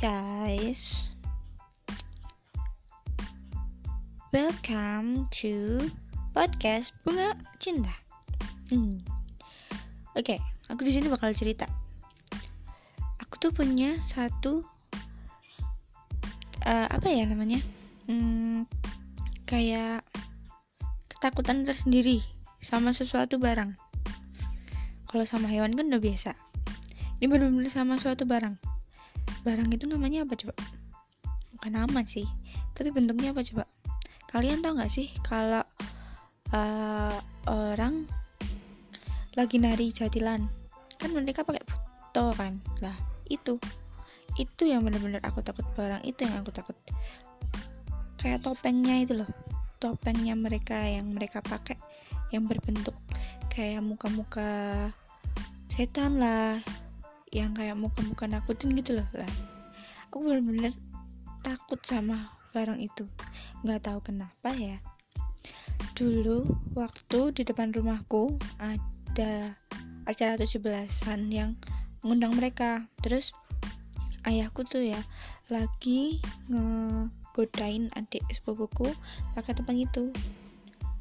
guys. Welcome to podcast Bunga Cinta. Hmm. Oke, aku di sini bakal cerita. Aku tuh punya satu uh, apa ya namanya? Hmm, kayak ketakutan tersendiri sama sesuatu barang. Kalau sama hewan kan udah biasa. Ini benar-benar sama suatu barang. Barang itu namanya apa coba? Bukan nama sih, tapi bentuknya apa coba? Kalian tahu nggak sih kalau uh, orang lagi nari jatilan, kan mereka pakai foto kan? Lah itu, itu yang benar-benar aku takut barang itu yang aku takut. Kayak topengnya itu loh, topengnya mereka yang mereka pakai yang berbentuk kayak muka-muka setan lah yang kayak muka-muka nakutin gitu loh lah. Aku bener-bener takut sama barang itu. Nggak tahu kenapa ya. Dulu waktu di depan rumahku ada acara 17-an yang ngundang mereka. Terus ayahku tuh ya lagi ngegodain adik sepupuku pakai topeng itu.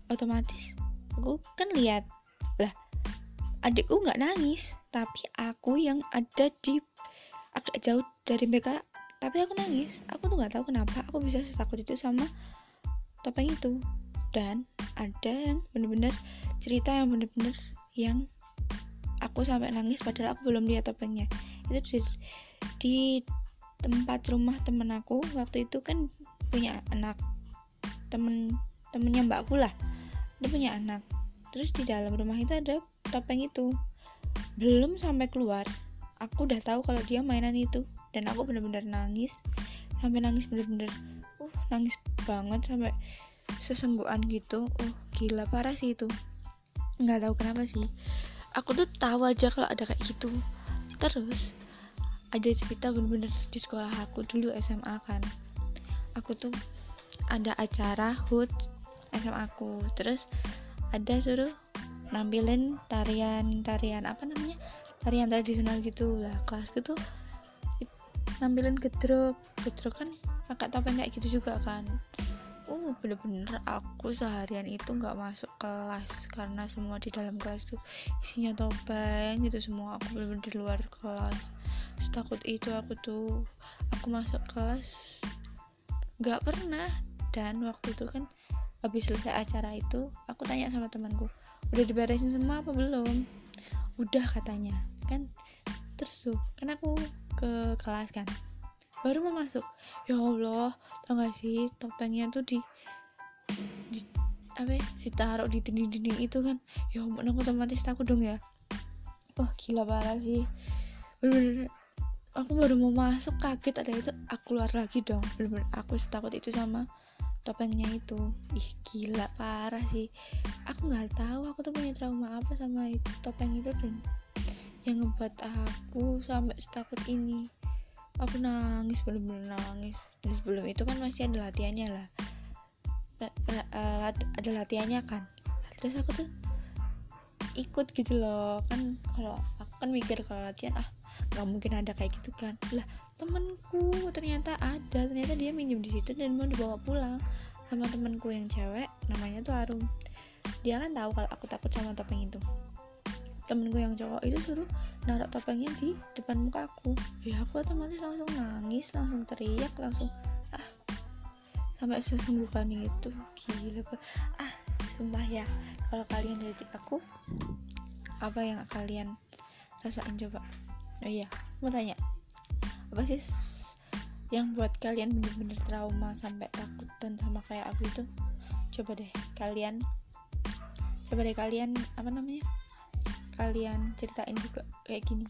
Otomatis aku kan lihat adikku nggak nangis tapi aku yang ada di agak jauh dari mereka tapi aku nangis. Aku tuh nggak tahu kenapa aku bisa setakut itu sama topeng itu. Dan ada yang bener-bener cerita yang bener-bener yang aku sampai nangis padahal aku belum lihat topengnya. Itu di, di tempat rumah temen aku waktu itu kan punya anak temen temennya mbakku lah. Dia punya anak terus di dalam rumah itu ada topeng itu. Belum sampai keluar aku udah tahu kalau dia mainan itu. Dan aku bener-bener nangis sampai nangis bener-bener uh nangis banget sampai sesenggukan gitu. Uh gila parah sih itu. Nggak tahu kenapa sih. Aku tuh tahu aja kalau ada kayak gitu. Terus ada cerita bener-bener di sekolah aku dulu SMA kan. Aku tuh ada acara HUT SMA aku terus ada suruh nampilin tarian tarian apa namanya? Tarian tradisional gitu. Lah kelas gitu nampilin gedrok gedrok kan pakai topeng kayak gitu juga kan. Uh bener-bener aku seharian itu nggak masuk kelas karena semua di dalam kelas tuh isinya topeng gitu. Semua aku bener-bener di luar kelas. Takut itu aku tuh aku masuk kelas nggak pernah. Dan waktu itu kan habis selesai acara itu aku tanya sama temanku udah diberesin semua apa belum? Udah katanya. Kan terus tuh kan aku ke kelas kan baru mau masuk. Ya Allah tau gak sih topengnya tuh di, di apa ya ditaruh di dinding-dinding itu kan? Ya ampun aku otomatis takut dong ya. Wah gila parah sih. Bener-bener aku baru mau masuk kaget ada itu aku keluar lagi dong. Bener-bener aku setakut itu sama topengnya itu. Ih gila parah sih. Aku nggak tahu aku tuh punya trauma apa sama itu, topeng itu dan yang ngebuat aku sampai setakut ini. Aku nangis bener-bener nangis. Dan sebelum itu kan masih ada latihannya lah. Ada latihannya kan. Terus aku tuh ikut gitu loh. Kan kalau aku kan mikir kalau latihan ah nggak mungkin ada kayak gitu kan. Lah temenku ternyata ada ternyata dia minjem di situ dan mau dibawa pulang sama temenku yang cewek namanya tuh Arum. Dia kan tahu kalau aku takut sama topeng itu. Temenku yang cowok itu suruh naruh topengnya di depan muka aku. Ya aku otomatis langsung nangis langsung teriak langsung ah sampai sesungguhkan itu. Gila ah sumpah ya kalau kalian jadi aku apa yang kalian rasain coba oh iya mau tanya. Apa sih yang buat kalian bener-bener trauma sampai takut dan sama kayak aku itu? Coba deh kalian coba deh kalian apa namanya? Kalian ceritain juga kayak gini